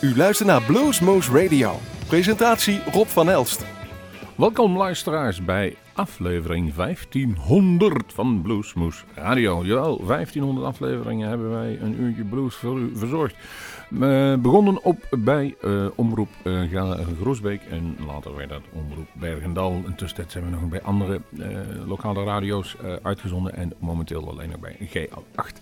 U luistert naar Bluesmoose Radio. Presentatie Rob van Elst. Welkom luisteraars bij aflevering 1500 van Bluesmoose Radio. Jawel, 1500 afleveringen hebben wij een uurtje blues voor u verzorgd. We begonnen op bij uh, Omroep uh, Groesbeek en later werd dat Omroep Bergendal. Intussen zijn we nog bij andere lokale radio's uitgezonden en momenteel alleen nog bij G8.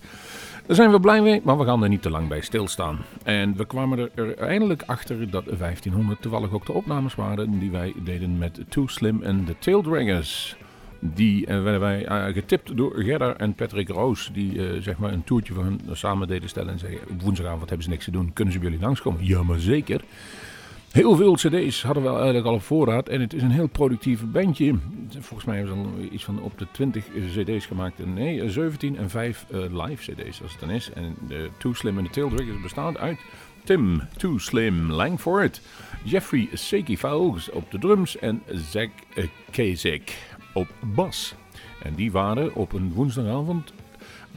Daar zijn we blij mee, maar we gaan er niet te lang bij stilstaan. En we kwamen er eindelijk achter dat 1500 toevallig ook de opnames waren die wij deden met Too Slim en The Tail Dragons. Die uh, werden wij uh, getipt door Gerda en Patrick Roos. Die uh, zeg maar een toertje van hun samen deden stellen. En zeggen: woensdagavond hebben ze niks te doen. Kunnen ze bij jullie langskomen? Ja, maar zeker. Heel veel CD's hadden we eigenlijk al op voorraad. En het is een heel productief bandje. Volgens mij hebben ze al iets van op de 20 CD's gemaakt. Nee, 17 en 5 live CD's als het dan is. En de Too Slim en de Tail Draggers bestaat uit Tim Too Slim Langford. Jeffrey Seki op de drums. En Zack Kasich op bas. En die waren op een woensdagavond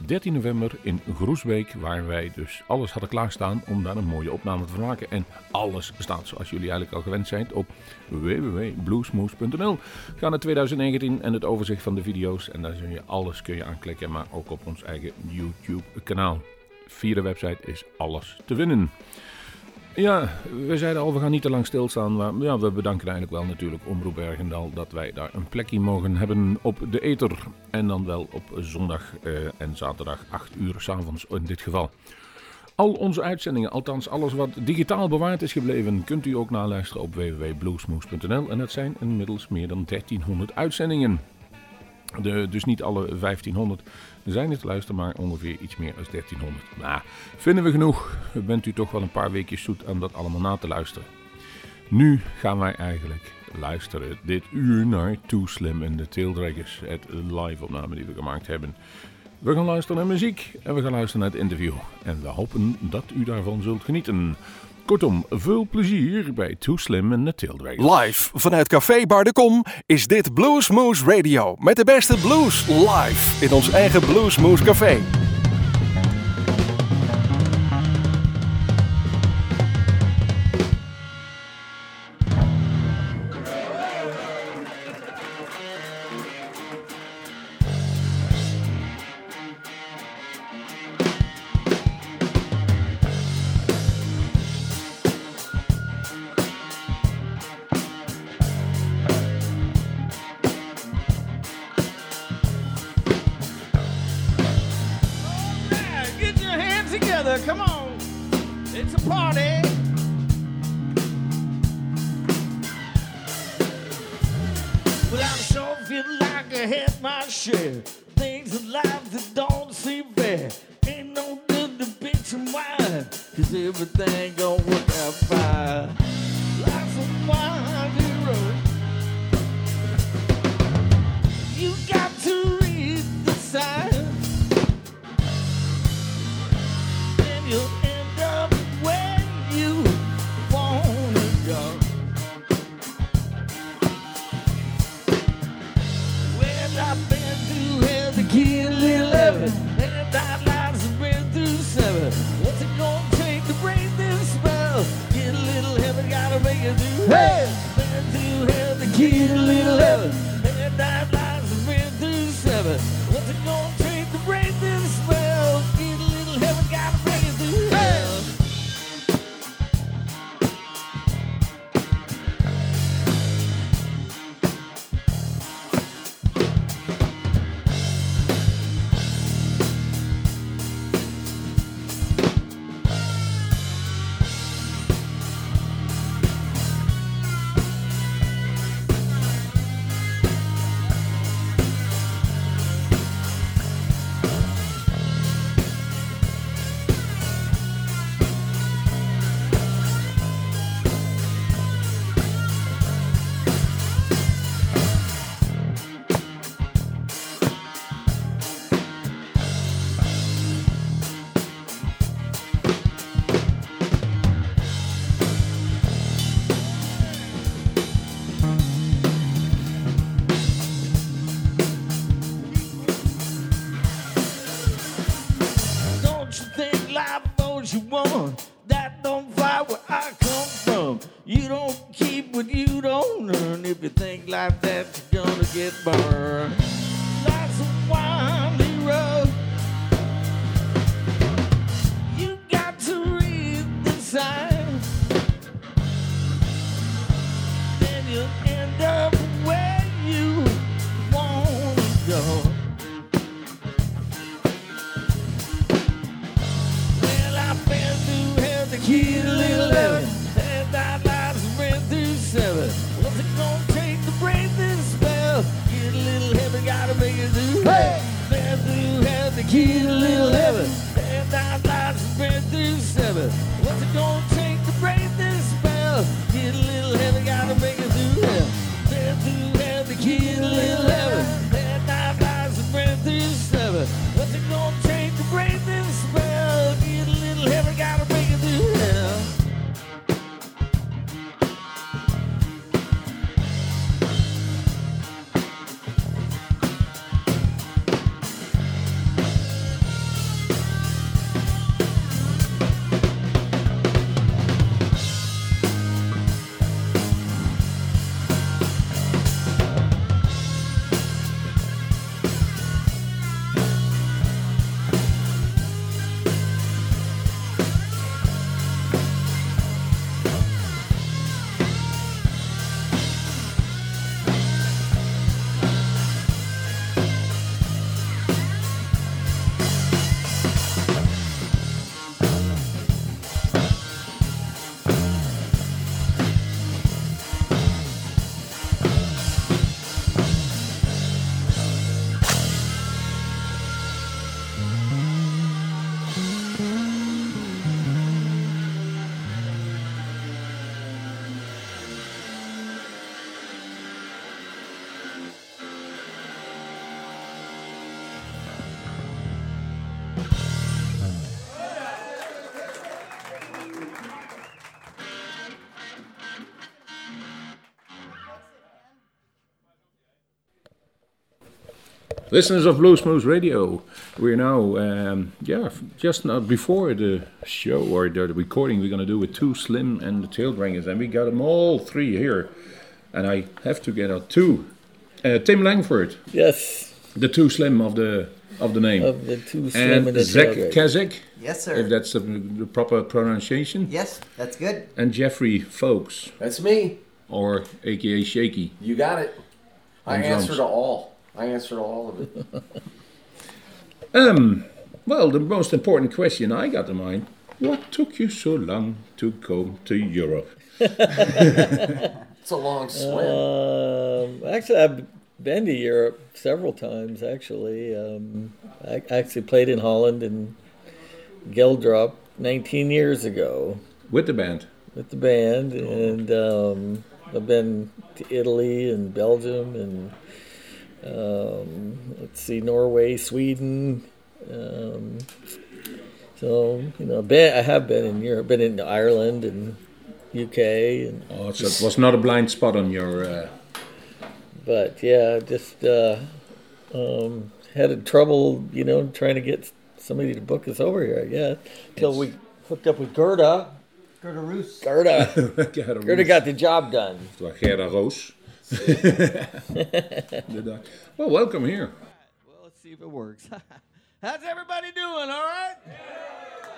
13 november in Groesbeek, waar wij dus alles hadden klaarstaan om daar een mooie opname te maken. En alles staat, zoals jullie eigenlijk al gewend zijn, op www.bluesmoose.nl. Ga naar 2019 en het overzicht van de video's en daar zul je alles kun je aanklikken, maar ook op ons eigen YouTube kanaal. Via de website is alles te vinden. Ja, we zeiden al, we gaan niet te lang stilstaan. Maar ja, we bedanken eigenlijk wel natuurlijk Omroep Bergendal dat wij daar een plekje mogen hebben op de Ether. En dan wel op zondag uh, en zaterdag 8 uur s'avonds in dit geval. Al onze uitzendingen, althans alles wat digitaal bewaard is gebleven, kunt u ook naluisteren op www.bluesmoose.nl. En dat zijn inmiddels meer dan 1300 uitzendingen. De, dus niet alle 1500 zijn het luisteren, maar ongeveer iets meer dan 1300. Nou, vinden we genoeg. Bent u toch wel een paar weken zoet aan dat allemaal na te luisteren. Nu gaan wij eigenlijk luisteren dit uur naar Too Slim en de Taildraggers. Het live opname die we gemaakt hebben. We gaan luisteren naar muziek en we gaan luisteren naar het interview. En we hopen dat u daarvan zult genieten. Kortom, veel plezier bij Too Slim en de Taildraggers. Live vanuit Café Bar de Kom is dit Bluesmoose Radio. Met de beste blues live in ons eigen Bluesmoose Café. Listeners of Bluesmoose Radio, we're now, um, yeah, just now before the show or the, the recording we're going to do with Too Slim and the Taildraggers, and we got them all three here. And I have to get out two. Uh, Tim Langford, Yes, the Too Slim of the of the name, of the two slim and and the Zach. Kasik, Yes, sir. if that's the, the proper pronunciation, Yes, that's good. and Jeffrey Fowlkes, That's me. or AKA Shaky. You got it. I answer to all. I answered all of it. Um, well, the most important question I got in mind: What took you so long to go to Europe? It's a long swim. Um, actually, I've been to Europe several times. Actually, um, I actually played in Holland and Geldrop 19 years ago With the band. with the band, and um, I've been to Italy and Belgium and um, let's see, Norway, Sweden. Um, so you know, been, I have been in Europe, been in Ireland and UK, and Oh, so it was not a blind spot on your. Uh, but yeah, just uh, um, had a trouble, you know, trying to get somebody to book us over here. I guess till we hooked up with Gerda. Gerda Roos. Gerda, Gerda Gerda got the job done. Gerda Roos. Inderdaad. well, welcome here. Well, let's see if it works. How's everybody doing? All right.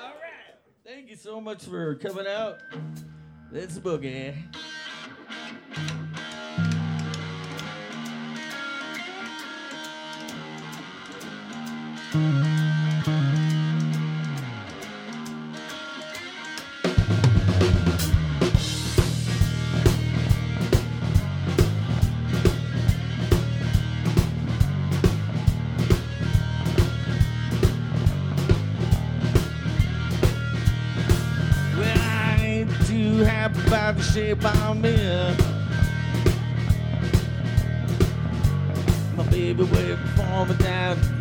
All right. Thank you so much for coming out. Let's boogie. Well, shape I'm in. My baby waiting for me down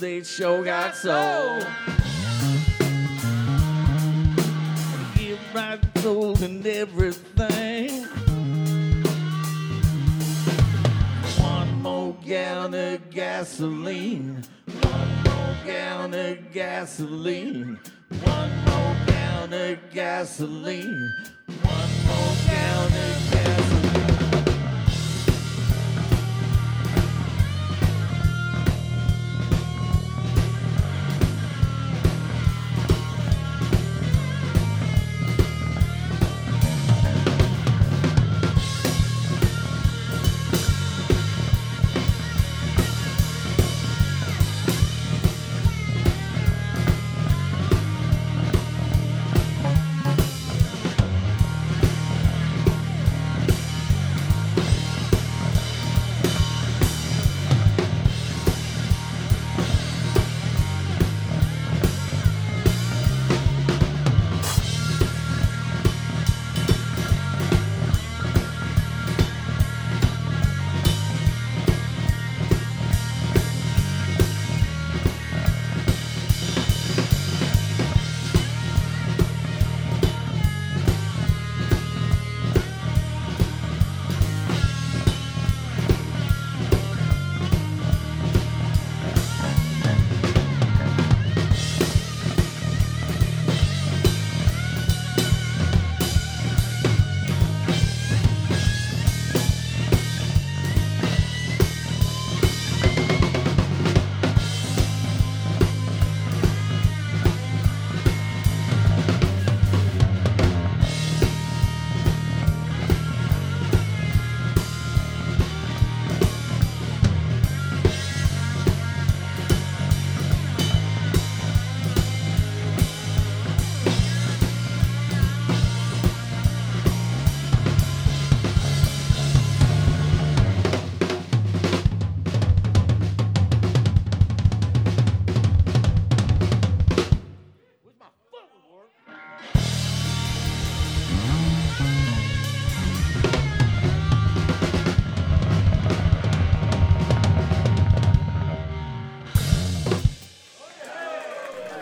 they show got soul. Give my soul and everything. One more gallon of gasoline. One more gallon of gasoline. One more gallon of gasoline.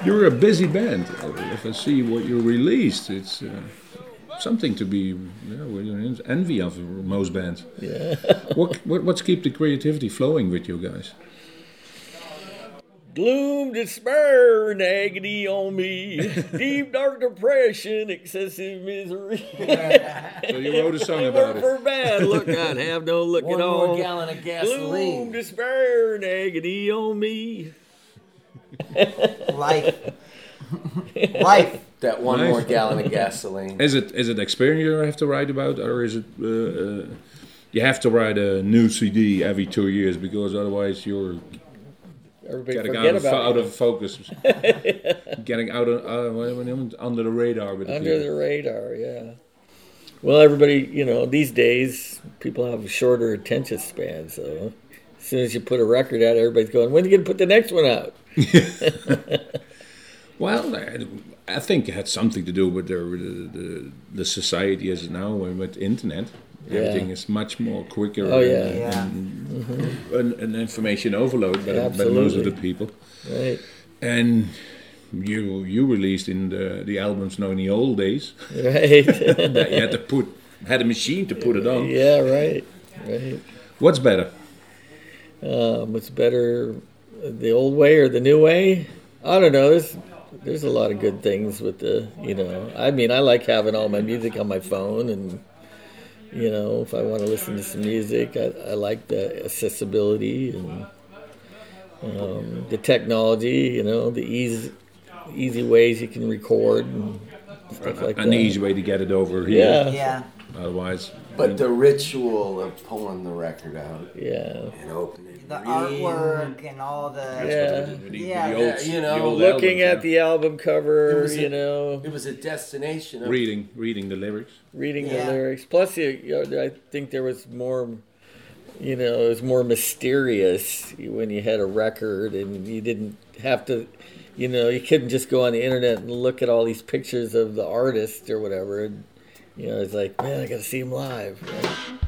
You're a busy band. If I see what you released, it's uh, something to be yeah, envy of most bands. Yeah. what, what, what's keep the creativity flowing with you guys? Gloom, despair, and agony on me. Deep, dark depression, excessive misery. so you wrote a song about it. For bad look, I'd have no look One at all. One more gallon of gasoline. Gloom, despair, and agony on me. Life. Life. That one Nice. more gallon of gasoline. Is it is it experience you have to write about, or is it uh, uh, you have to write a new CD every two years because otherwise you're Everybody getting out of, about out of focus, getting out of uh, what do you mean, under the radar with Under people. the radar, yeah. Well, everybody, you know, these days people have a shorter attention spans. So as soon as you put a record out, everybody's going, "When are you going to put the next one out?" Well, I- I think it had something to do with the the, the, the society as it now and with internet. Yeah. Everything is much more quicker Oh, yeah. and, Yeah. and, and, and information overload by, by most of the people. Right, And you you released in the the albums now in the old days right. that you had to put had a machine to put it on. yeah, right, right. What's better? Um, what's better, the old way or the new way? I don't know. There's there's a lot of good things with the, you know. I mean, I like having all my music on my phone, and you know, if I want to listen to some music, I, I like the accessibility and um, the technology. You know, the easy easy ways you can record and stuff like An that. easy way to get it over here. Yeah, Yeah. Otherwise, But the ritual of pulling the record out yeah. and opening it. The reading- artwork and all the. Yeah. the, the, Yeah. the old, Yeah, you know, the Looking albums, at the album It cover, a- you know. It was a destination. Of, reading reading the lyrics. reading Yeah. the lyrics. Plus, you, you know, I think there was more, you know, it was more mysterious when you had a record and you didn't have to, you know, you couldn't just go on the internet and look at all these pictures of the artist or whatever. And, you know, it's like, man, I got to see him live. Right?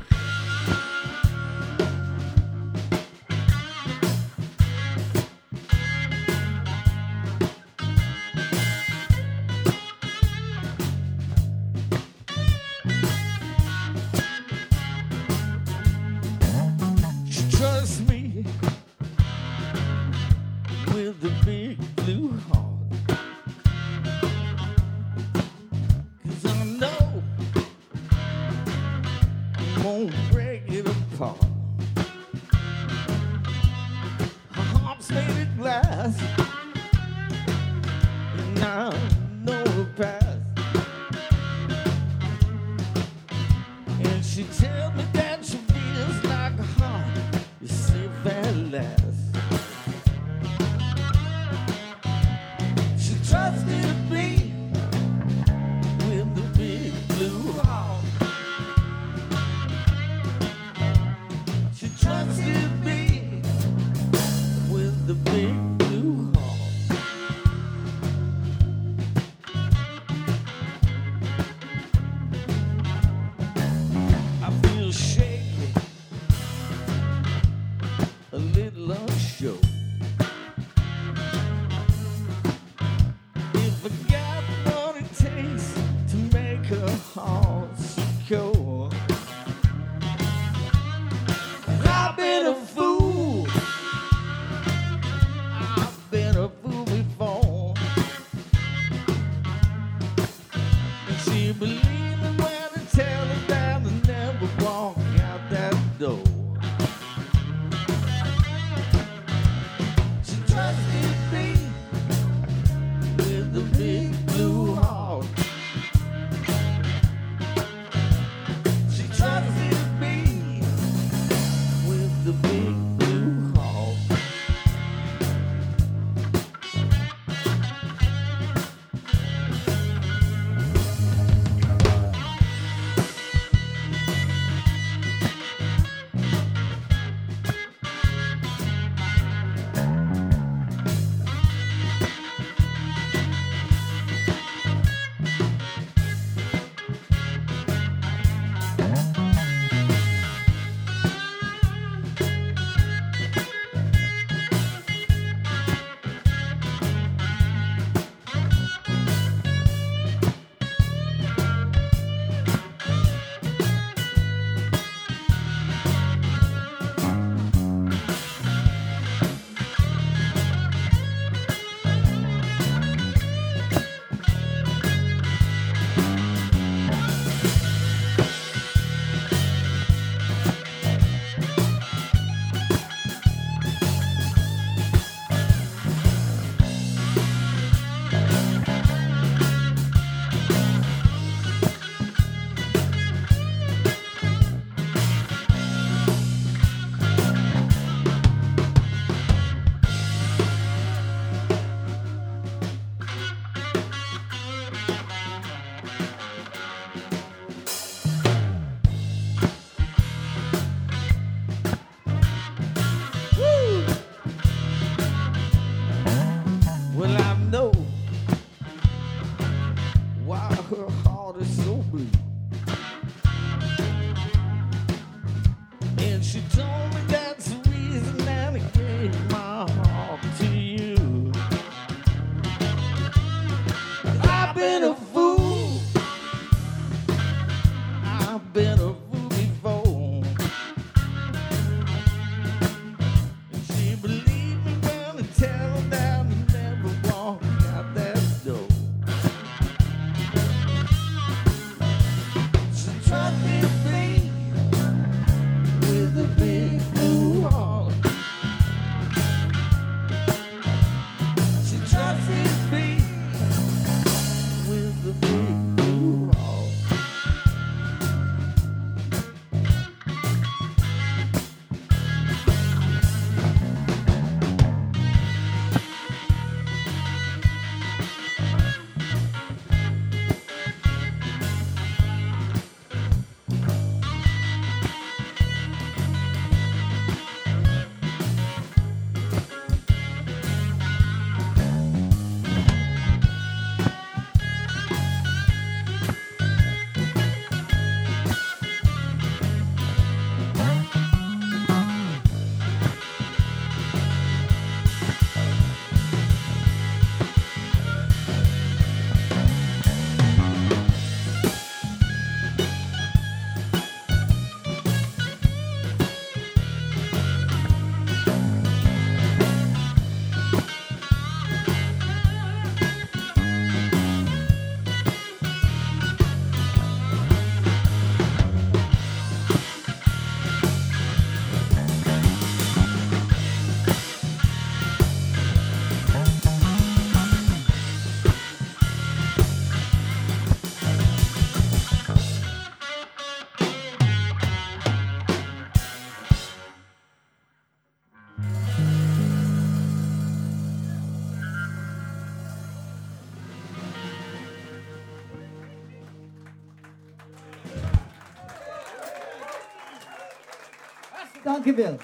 Dankjewel.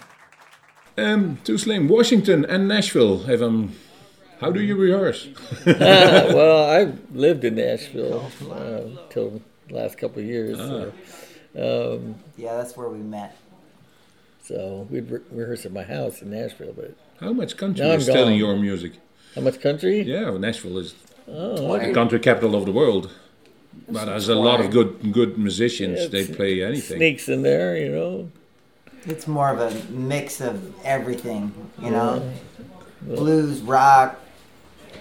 Um, Too Slim, Washington and Nashville. If I'm, how do you rehearse? well, I lived in Nashville uh, till the last couple of years. So, um, Yeah, that's where we met. so we'd re- rehearse at my house in Nashville. But How much country I'm is still in your music? how much country? Yeah, well, Nashville is Oh, the country capital of the world. But there's a lot of good good musicians. Yeah, they play anything. sneaks in there, you know. It's more of a mix of everything, you know? Blues, rock,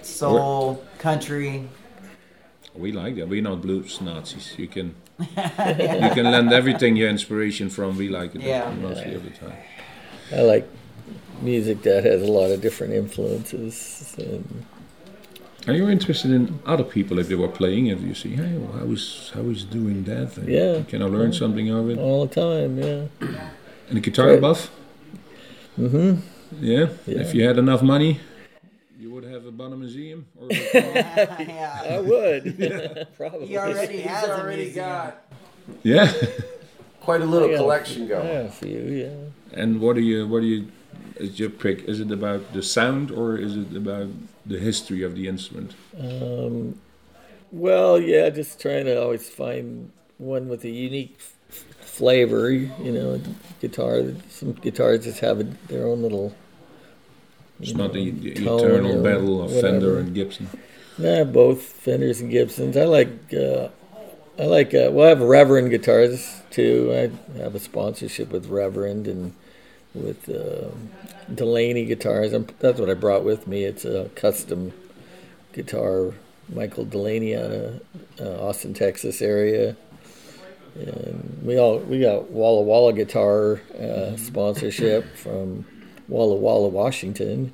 soul, country. We like that. We're not blues Nazis. You can you can lend everything your inspiration from. We like it Yeah. mostly of the time. I like music that has a lot of different influences. And Are you interested in other people if they were playing? If you see, hey, well, how is how is doing that? And Yeah. Can I learn something of it? all the time, yeah. And a guitar buff? Mm-hmm. Yeah? Yeah. If you had enough money, you would have a Bonham Museum? Or yeah. I would. Probably. He already He's has a already museum. got yeah. quite a little Yeah. collection going. Yeah, a few, yeah. and what do you what do you is your pick? Is it about the sound or is it about the history of the instrument? Um, well, yeah, just trying to always find one with a unique f- flavor. You know, guitar. Some guitars just have a, their own little. It's you not the, the eternal battle of Fender and Gibson. Nah, both Fenders and Gibsons. I like. Uh, I like. Uh, well, I have Reverend guitars too. I have a sponsorship with Reverend and with uh, Delaney guitars. I'm, that's what I brought with me. It's a custom guitar. Michael Delaney out of uh, Austin, Texas area. And we all we got Walla Walla guitar uh, sponsorship from Walla Walla, Washington.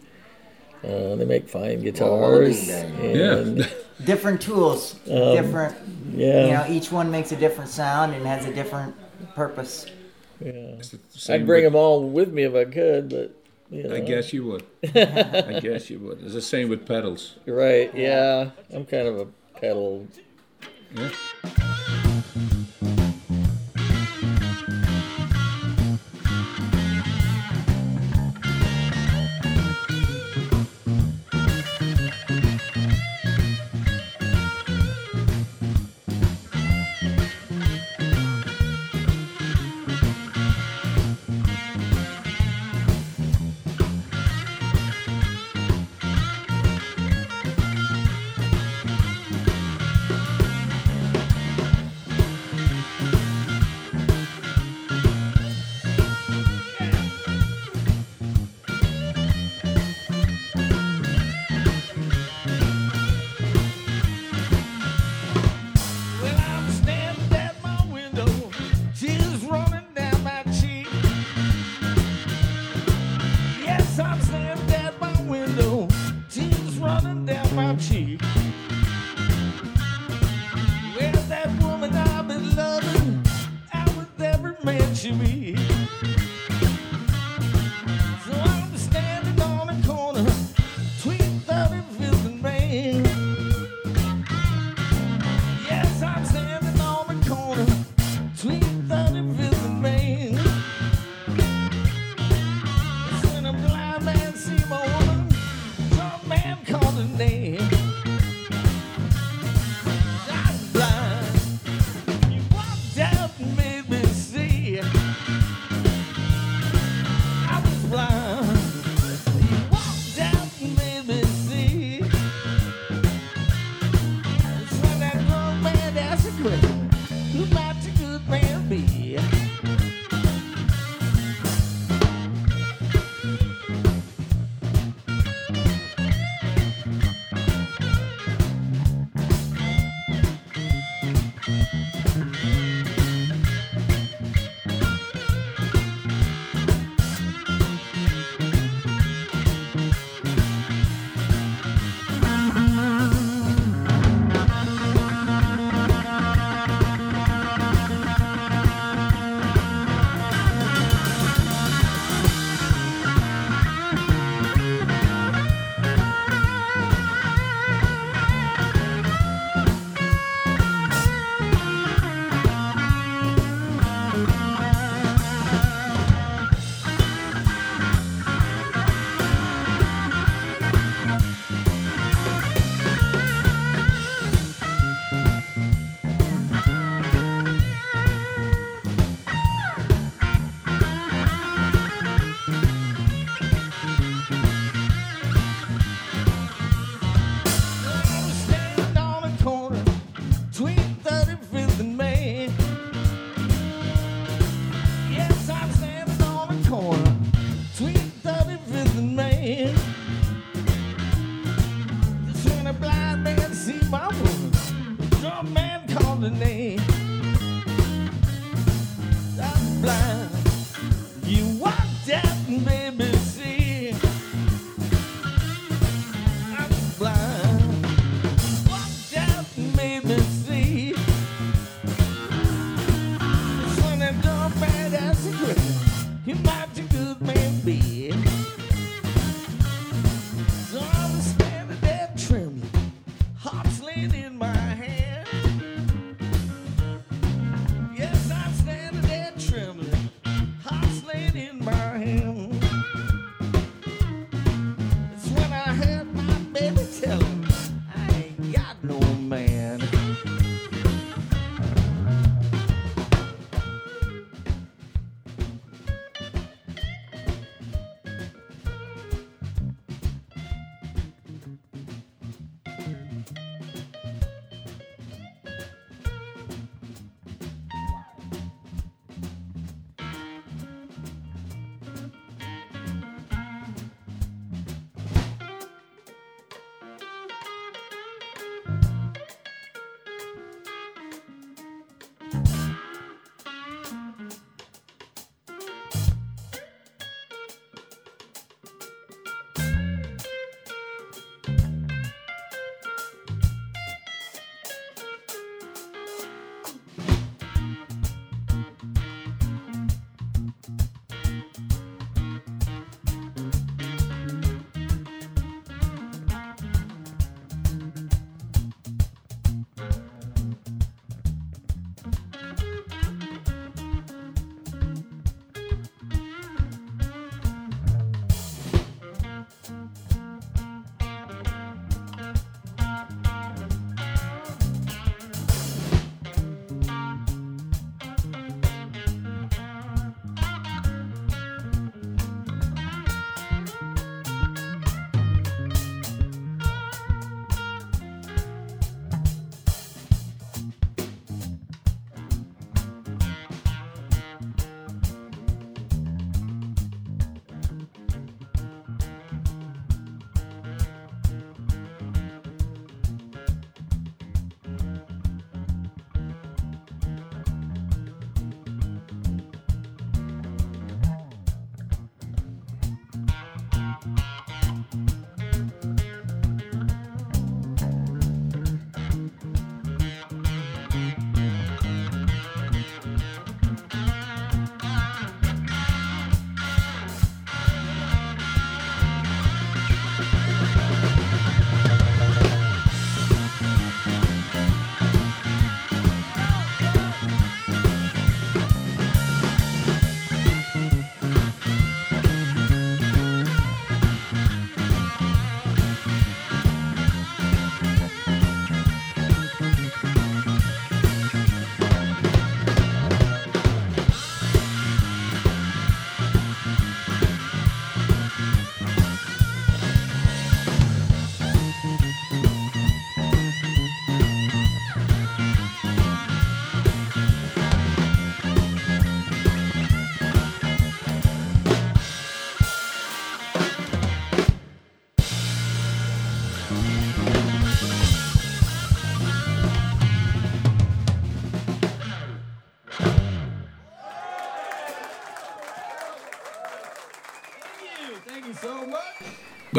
Uh, they make fine Walla Walla guitars. And, Yeah. Different tools, Um, different, yeah. you know, each one makes a different sound and has a different purpose. Yeah. It's the same I'd bring with- them all with me if I could, but you know. I guess you would. I guess you would. It's the same with pedals. Right? Yeah. I'm kind of a pedal. Yeah.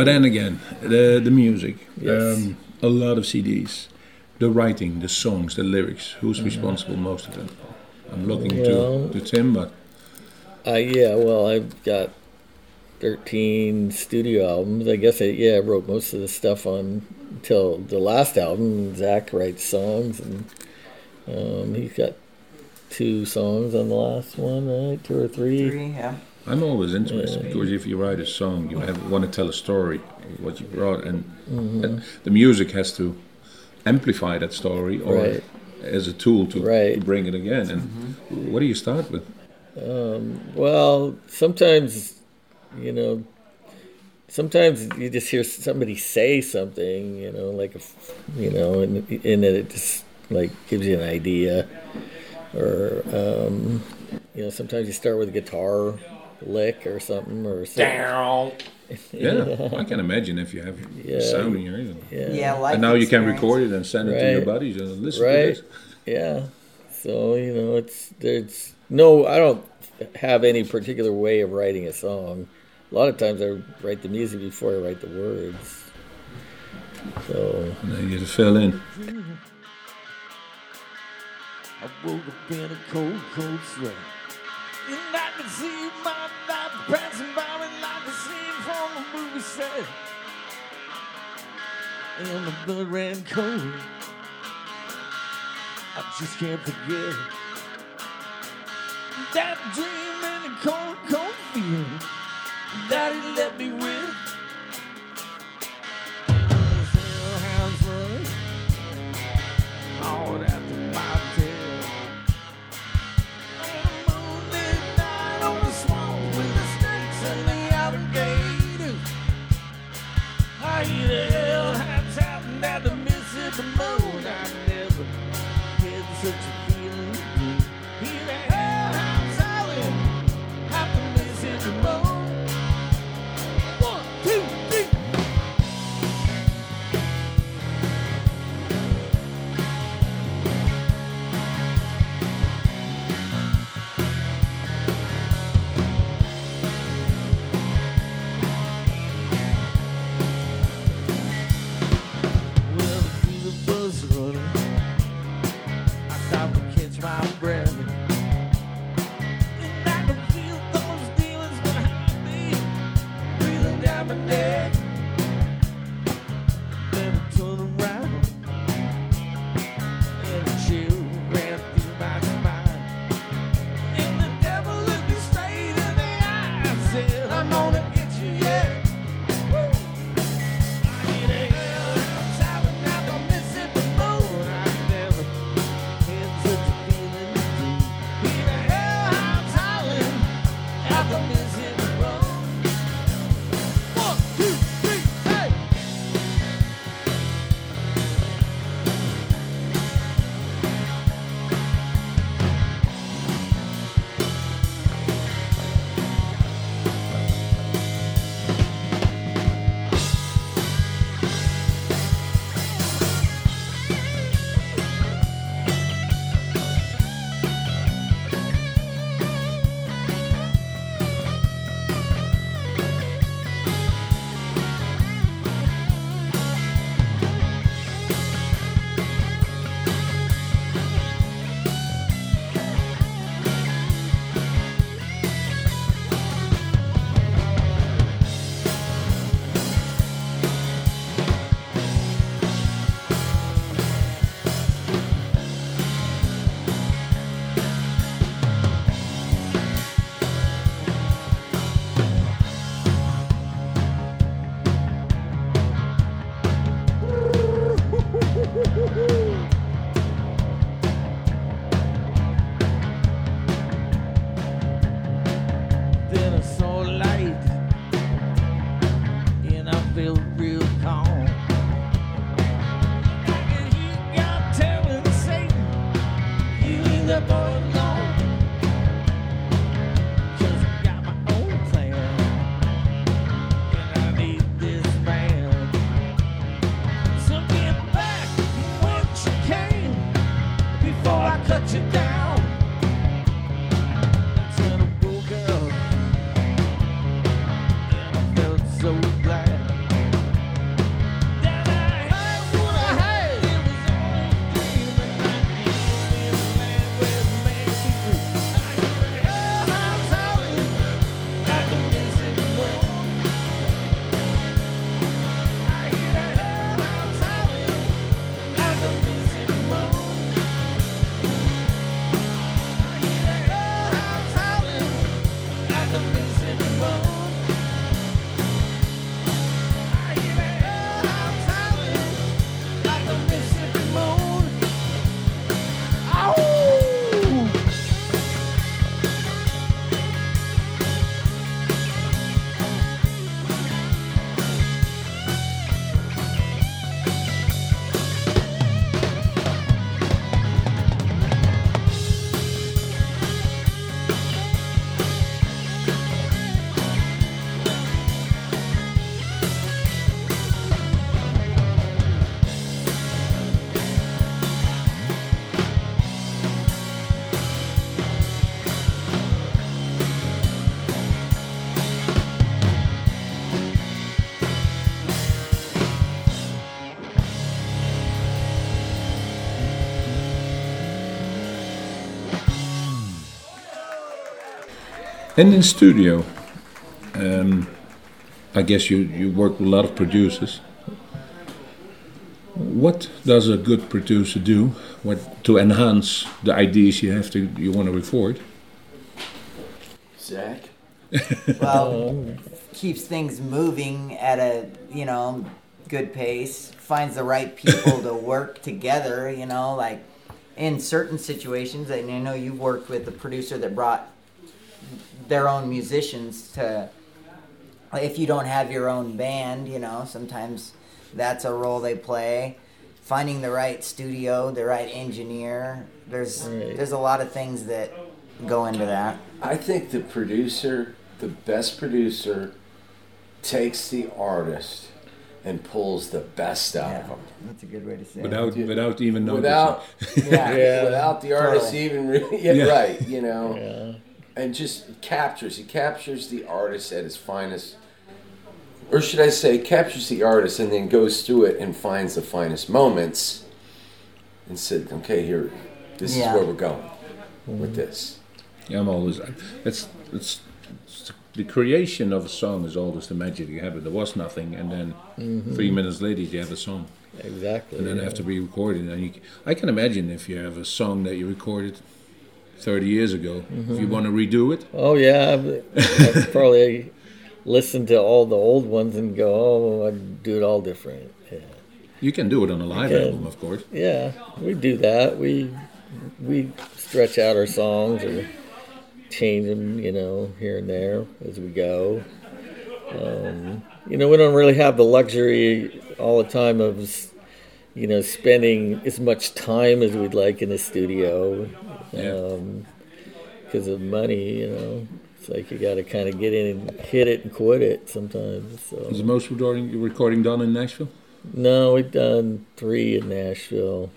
But then again, the the music, Yes. um, a lot of CDs, the writing, the songs, the lyrics. Who's responsible most of them? I'm looking Well- to, to Tim, but Uh, yeah, well, I've got 13 studio albums. I guess I, yeah, I wrote most of the stuff on until the last album. Zach writes songs, and um, he's got two songs on the last one, right? Two or three. Three, yeah. I'm always interested Yeah. because if you write a song, you have, want to tell a story, what you brought, and, Mm-hmm. and the music has to amplify that story or Right. as a tool to, Right. to bring it again. And what do you start with? Well, sometimes, you know, sometimes you just hear somebody say something, you know, like, a f you know, and, and it just like gives you an idea. Or, um, you know, sometimes you start with a guitar lick or something, or something. Yeah, I can imagine if you have Yeah. sound in your ears. Yeah. Yeah, life and now you can record it and send it to your Right. buddies and listen Right. to this. Yeah. So, you know, it's there's no I don't have any particular way of writing a song. A lot of times I write the music before I write the words. So And then you just fill in. I woke up in a cold, cold sweat. And I could see my life passing by me like a scene from a movie set. And the blood ran cold. I just can't forget that dream and the cold, cold field that he left me with. And in studio, um, I guess you, you work with a lot of producers. What does a good producer do what, to enhance the ideas you have to you want to record? Zach? Well, keeps things moving at a you know good pace. Finds the right people to work together. You know, like in certain situations, and I know you've worked with a producer that brought their own musicians to. If you don't have your own band, you know, sometimes that's a role they play. Finding the right studio, the right engineer. There's Right. there's a lot of things that go into that. I think the producer, the best producer, takes the artist and pulls the best out of them. That's a good way to say Without Yeah. without even noticing. Without. Yeah. Yeah. without the artist Totally. even, re- yeah, Yeah. right, you know, Yeah. And just captures. He captures the artist at his finest, or should I say, captures the artist and then goes through it and finds the finest moments, and said, "Okay, here, this Yeah. is where we're going with mm-hmm. this." Yeah, I'm always. It's, it's it's the creation of a song is always the magic you have it. There was nothing, and then mm-hmm. three minutes later you have a song, Exactly. and then yeah. have to be recorded. And you, I can imagine if you have a song that you recorded thirty years ago, if you want to redo it, Oh yeah, I've, I've probably listen to all the old ones and go, oh, I'd do it all different. Yeah, you can do it on a live Okay. album, of course. yeah, we do that. We we stretch out our songs or change them, you know, here and there as we go. Um, you know, we don't really have the luxury all the time of, you know, spending as much time as we'd like in the studio. Yeah. Um, because of money, you know. It's like you got to kind of get in and hit it and quit it sometimes. Is So the most recording recording done in Nashville? no, we've done three in Nashville.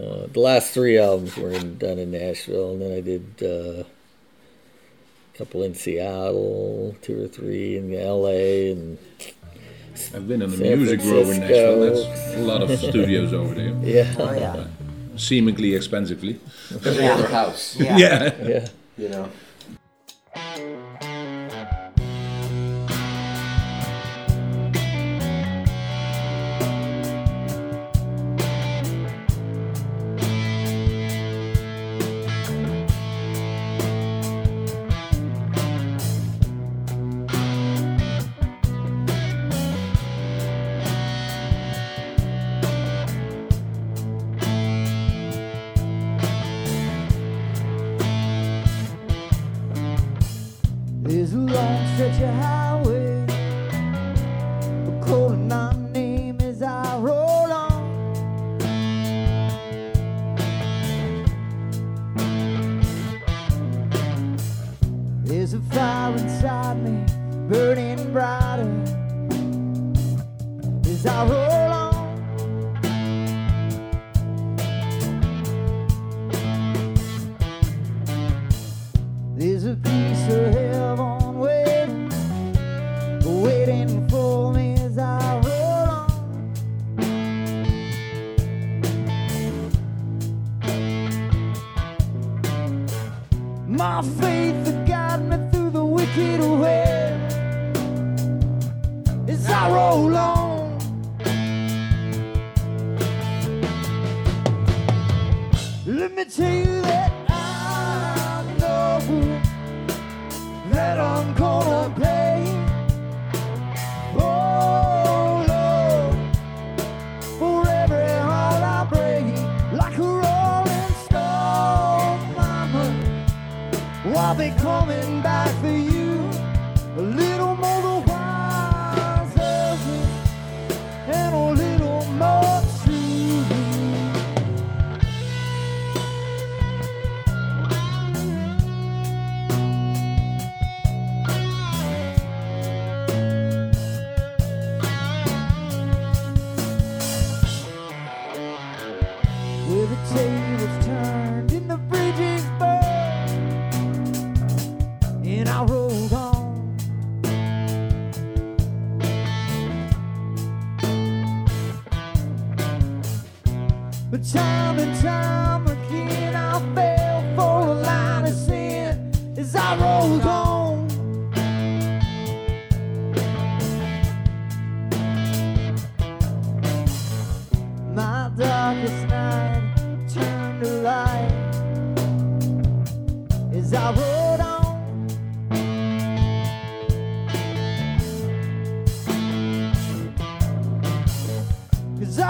Uh, the last three albums were in, done in Nashville, and then I did uh, a couple in Seattle, two or three in L.A. and I've been in the San music grove in Nashville. That's a lot of studios over there, yeah, Oh yeah. seemingly expensively. Every Yeah. other house, Yeah. Yeah. yeah. you know.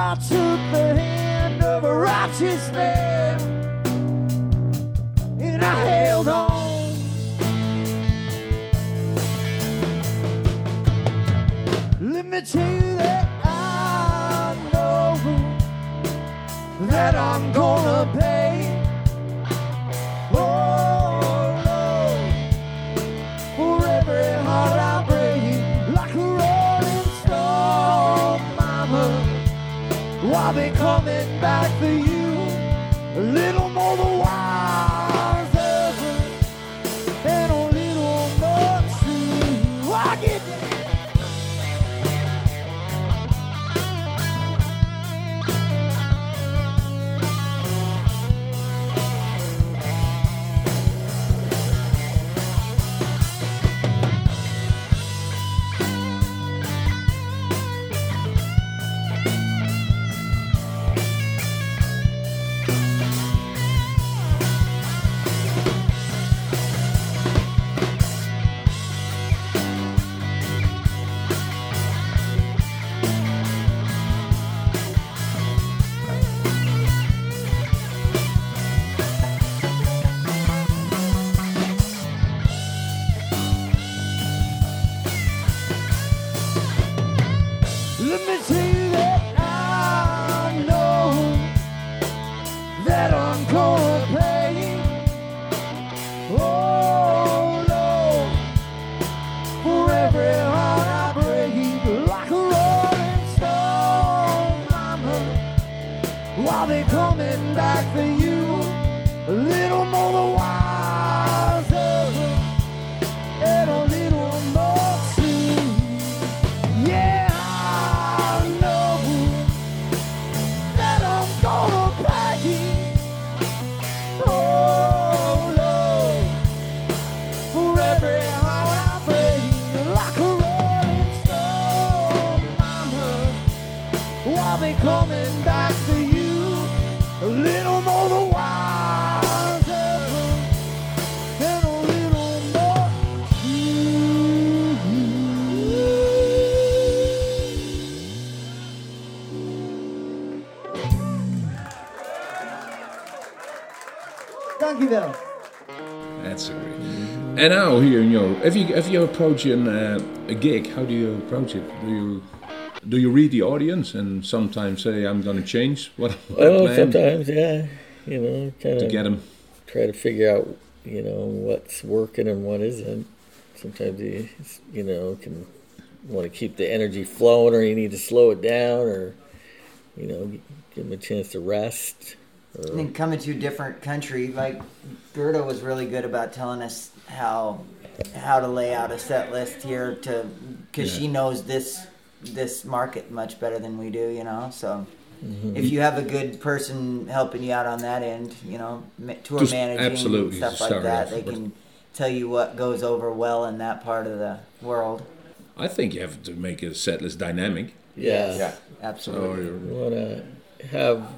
I took the hand of a righteous man and I held on. Let me tell you that I know that I'm gonna pay. I'll be coming back for you be coming back for you. A little Dankjewel. That's a great. And now here, you know, if you if you approach an, uh, a gig, how do you approach it? Do you do you read the audience and sometimes say I'm going to change what, what I Well, planned sometimes, yeah, you know, kind to of get them? try to figure out, you know, what's working and what isn't. Sometimes you, you know, can want to keep the energy flowing, or you need to slow it down, or you know, give them a chance to rest. Or, And coming to a different country, like Gerda was really good about telling us how how to lay out a set list here to because she knows this this market much better than we do, you know. So Mm-hmm. if you have a good person helping you out on that end, you know, tour Just managing absolutely stuff like that, they can tell you what goes over well in that part of the world. I think you have to make a set list dynamic. yeah, Yeah. Absolutely. you you want to have,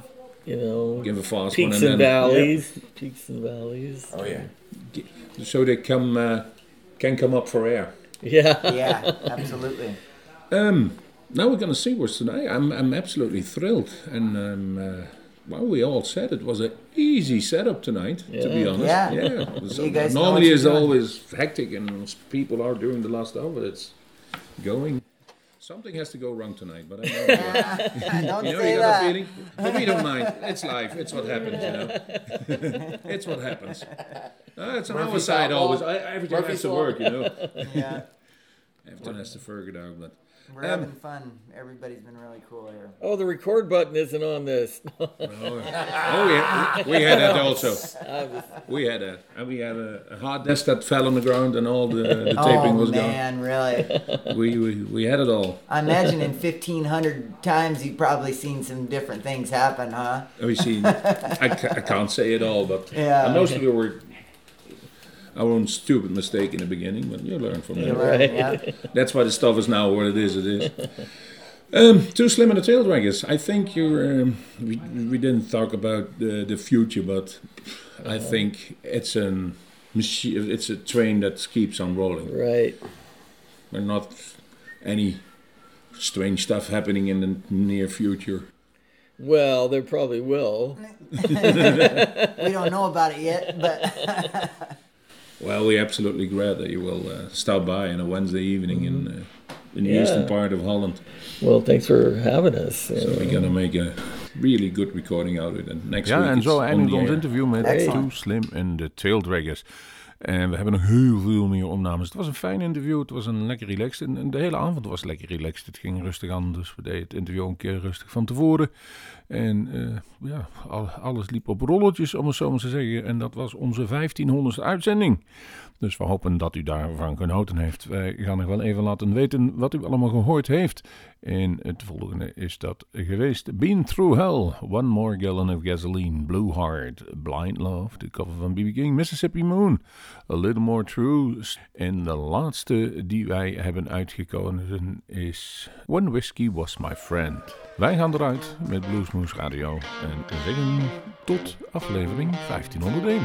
you know, give a fast one peaks and and then valleys, peaks and valleys. Oh yeah. yeah, so they come uh, can come up for air. Yeah, yeah, absolutely. Um, now we're going to see what's tonight. I'm I'm absolutely thrilled, and um, uh, well, we all said it was an easy setup tonight. To be honest, Yeah. yeah. So You guys normally what it's always hectic, and people are doing the last hour. It's going. Something has to go wrong tonight, but I know. Don't You know, say you got that. a feeling? But we don't mind. It's life. It's what happens, you know. it's what happens. Uh, it's on our side always. I, everything has Murphy's to work, you know. Yeah, Everything has to figure it out, but we're um, having fun. Everybody's been really cool here. Oh, the record button isn't on this. oh yeah, we had that also. We had that, and we had a, a hard disk that fell on the ground, and all the, the oh, taping oh was man, really? We, we we had it all. I imagine in fifteen hundred times you've probably seen some different things happen, huh? Oh, we see. I, I can't say it all, but Yeah. most of it were our own stupid mistake in the beginning, but you learn from that. Right. yeah. That's why the stuff is now what it is. It is. Um, Too Slim and the Taildraggers. I think you're. Um, we, we didn't talk about the, the future, but I think it's a machine. It's a train that keeps on rolling. Right. We're not any strange stuff happening in the near future. Well, there probably will. We don't know about it yet, but Well, we're absolutely glad that you will uh, stop by on a Wednesday evening in uh, in the Yeah. eastern part of Holland. Well, thanks for having us. So know. we're gonna make a really good recording out of it. And next Ja, week en it's zo on eindigt the air. interview met Excellent. Too Slim en de Taildraggers. En we hebben nog heel veel meer opnames. Het was een fijn interview. Het was een lekker relaxed. En de hele avond was lekker relaxed. Het ging rustig aan. Dus we deden het interview een keer rustig van tevoren. En eh, ja, al- alles liep op rolletjes, om het zo maar te zeggen. En dat was onze 1500ste uitzending. Dus we hopen dat u daarvan genoten heeft. Wij gaan nog wel even laten weten wat u allemaal gehoord heeft. En het volgende is dat geweest. Been Through Hell, One More Gallon of Gasoline, Blue Heart, Blind Love, de cover van B.B. King, Mississippi Moon, A Little More True. En de laatste die wij hebben uitgekozen is One Whiskey Was My Friend. Wij gaan eruit met Bluesmoose Radio en zeggen tot aflevering 1501.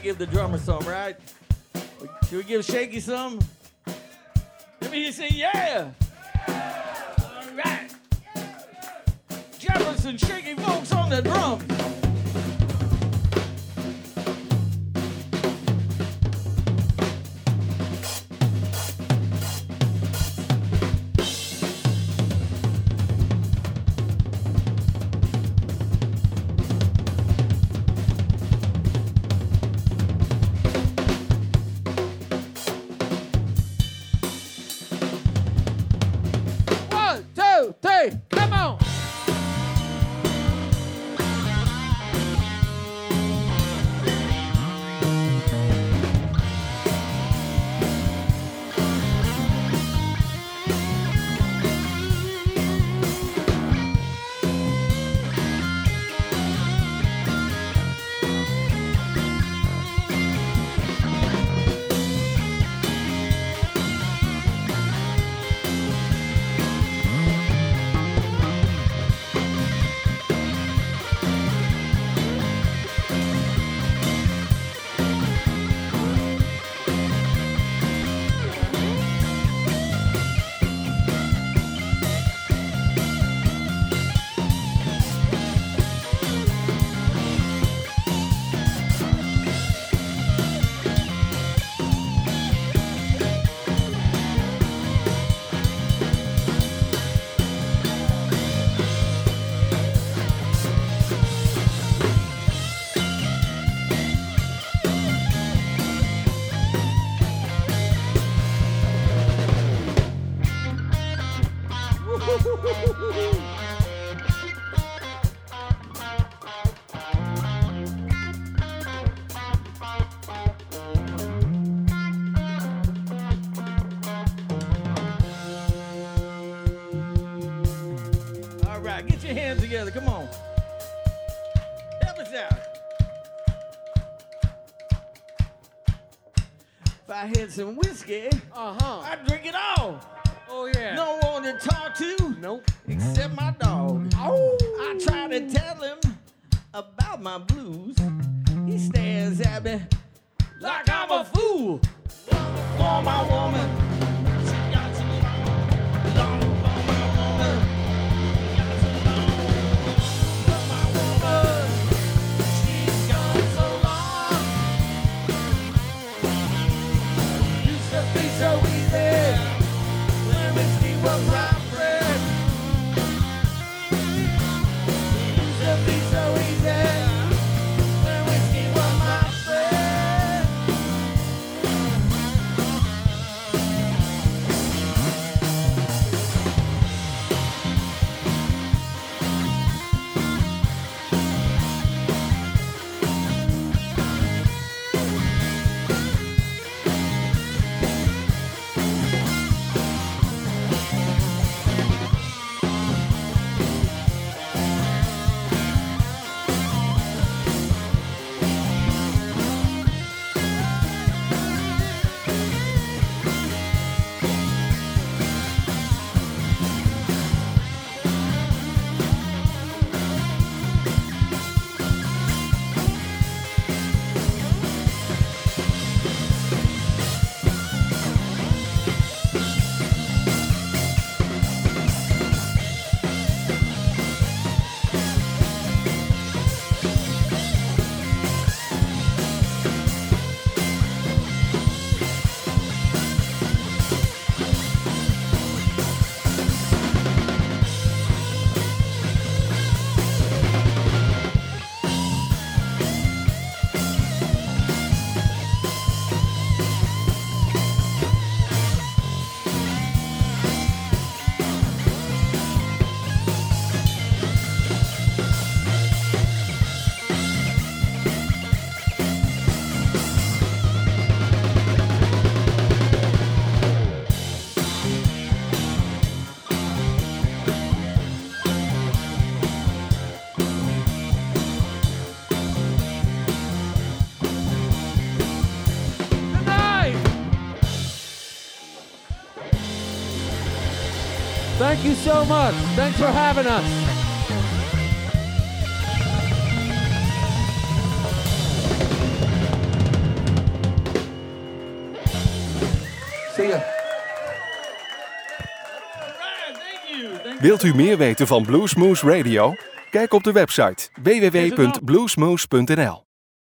To give the drummer some, right? Should we give Shaky some? Let me hear you say, yeah. All right. Jefferson Shaky Fowlkes on the drums. I some whiskey, Uh huh. I'd drink it all. Oh yeah. No one to talk to Nope. except my dog. Oh. I try to tell him about my blues. He stares at me like I'm a fool. For my so much. Thanks for having us. See ya. Wilt u meer weten van Bluesmoose Radio? Kijk op de website www.bluesmoose.nl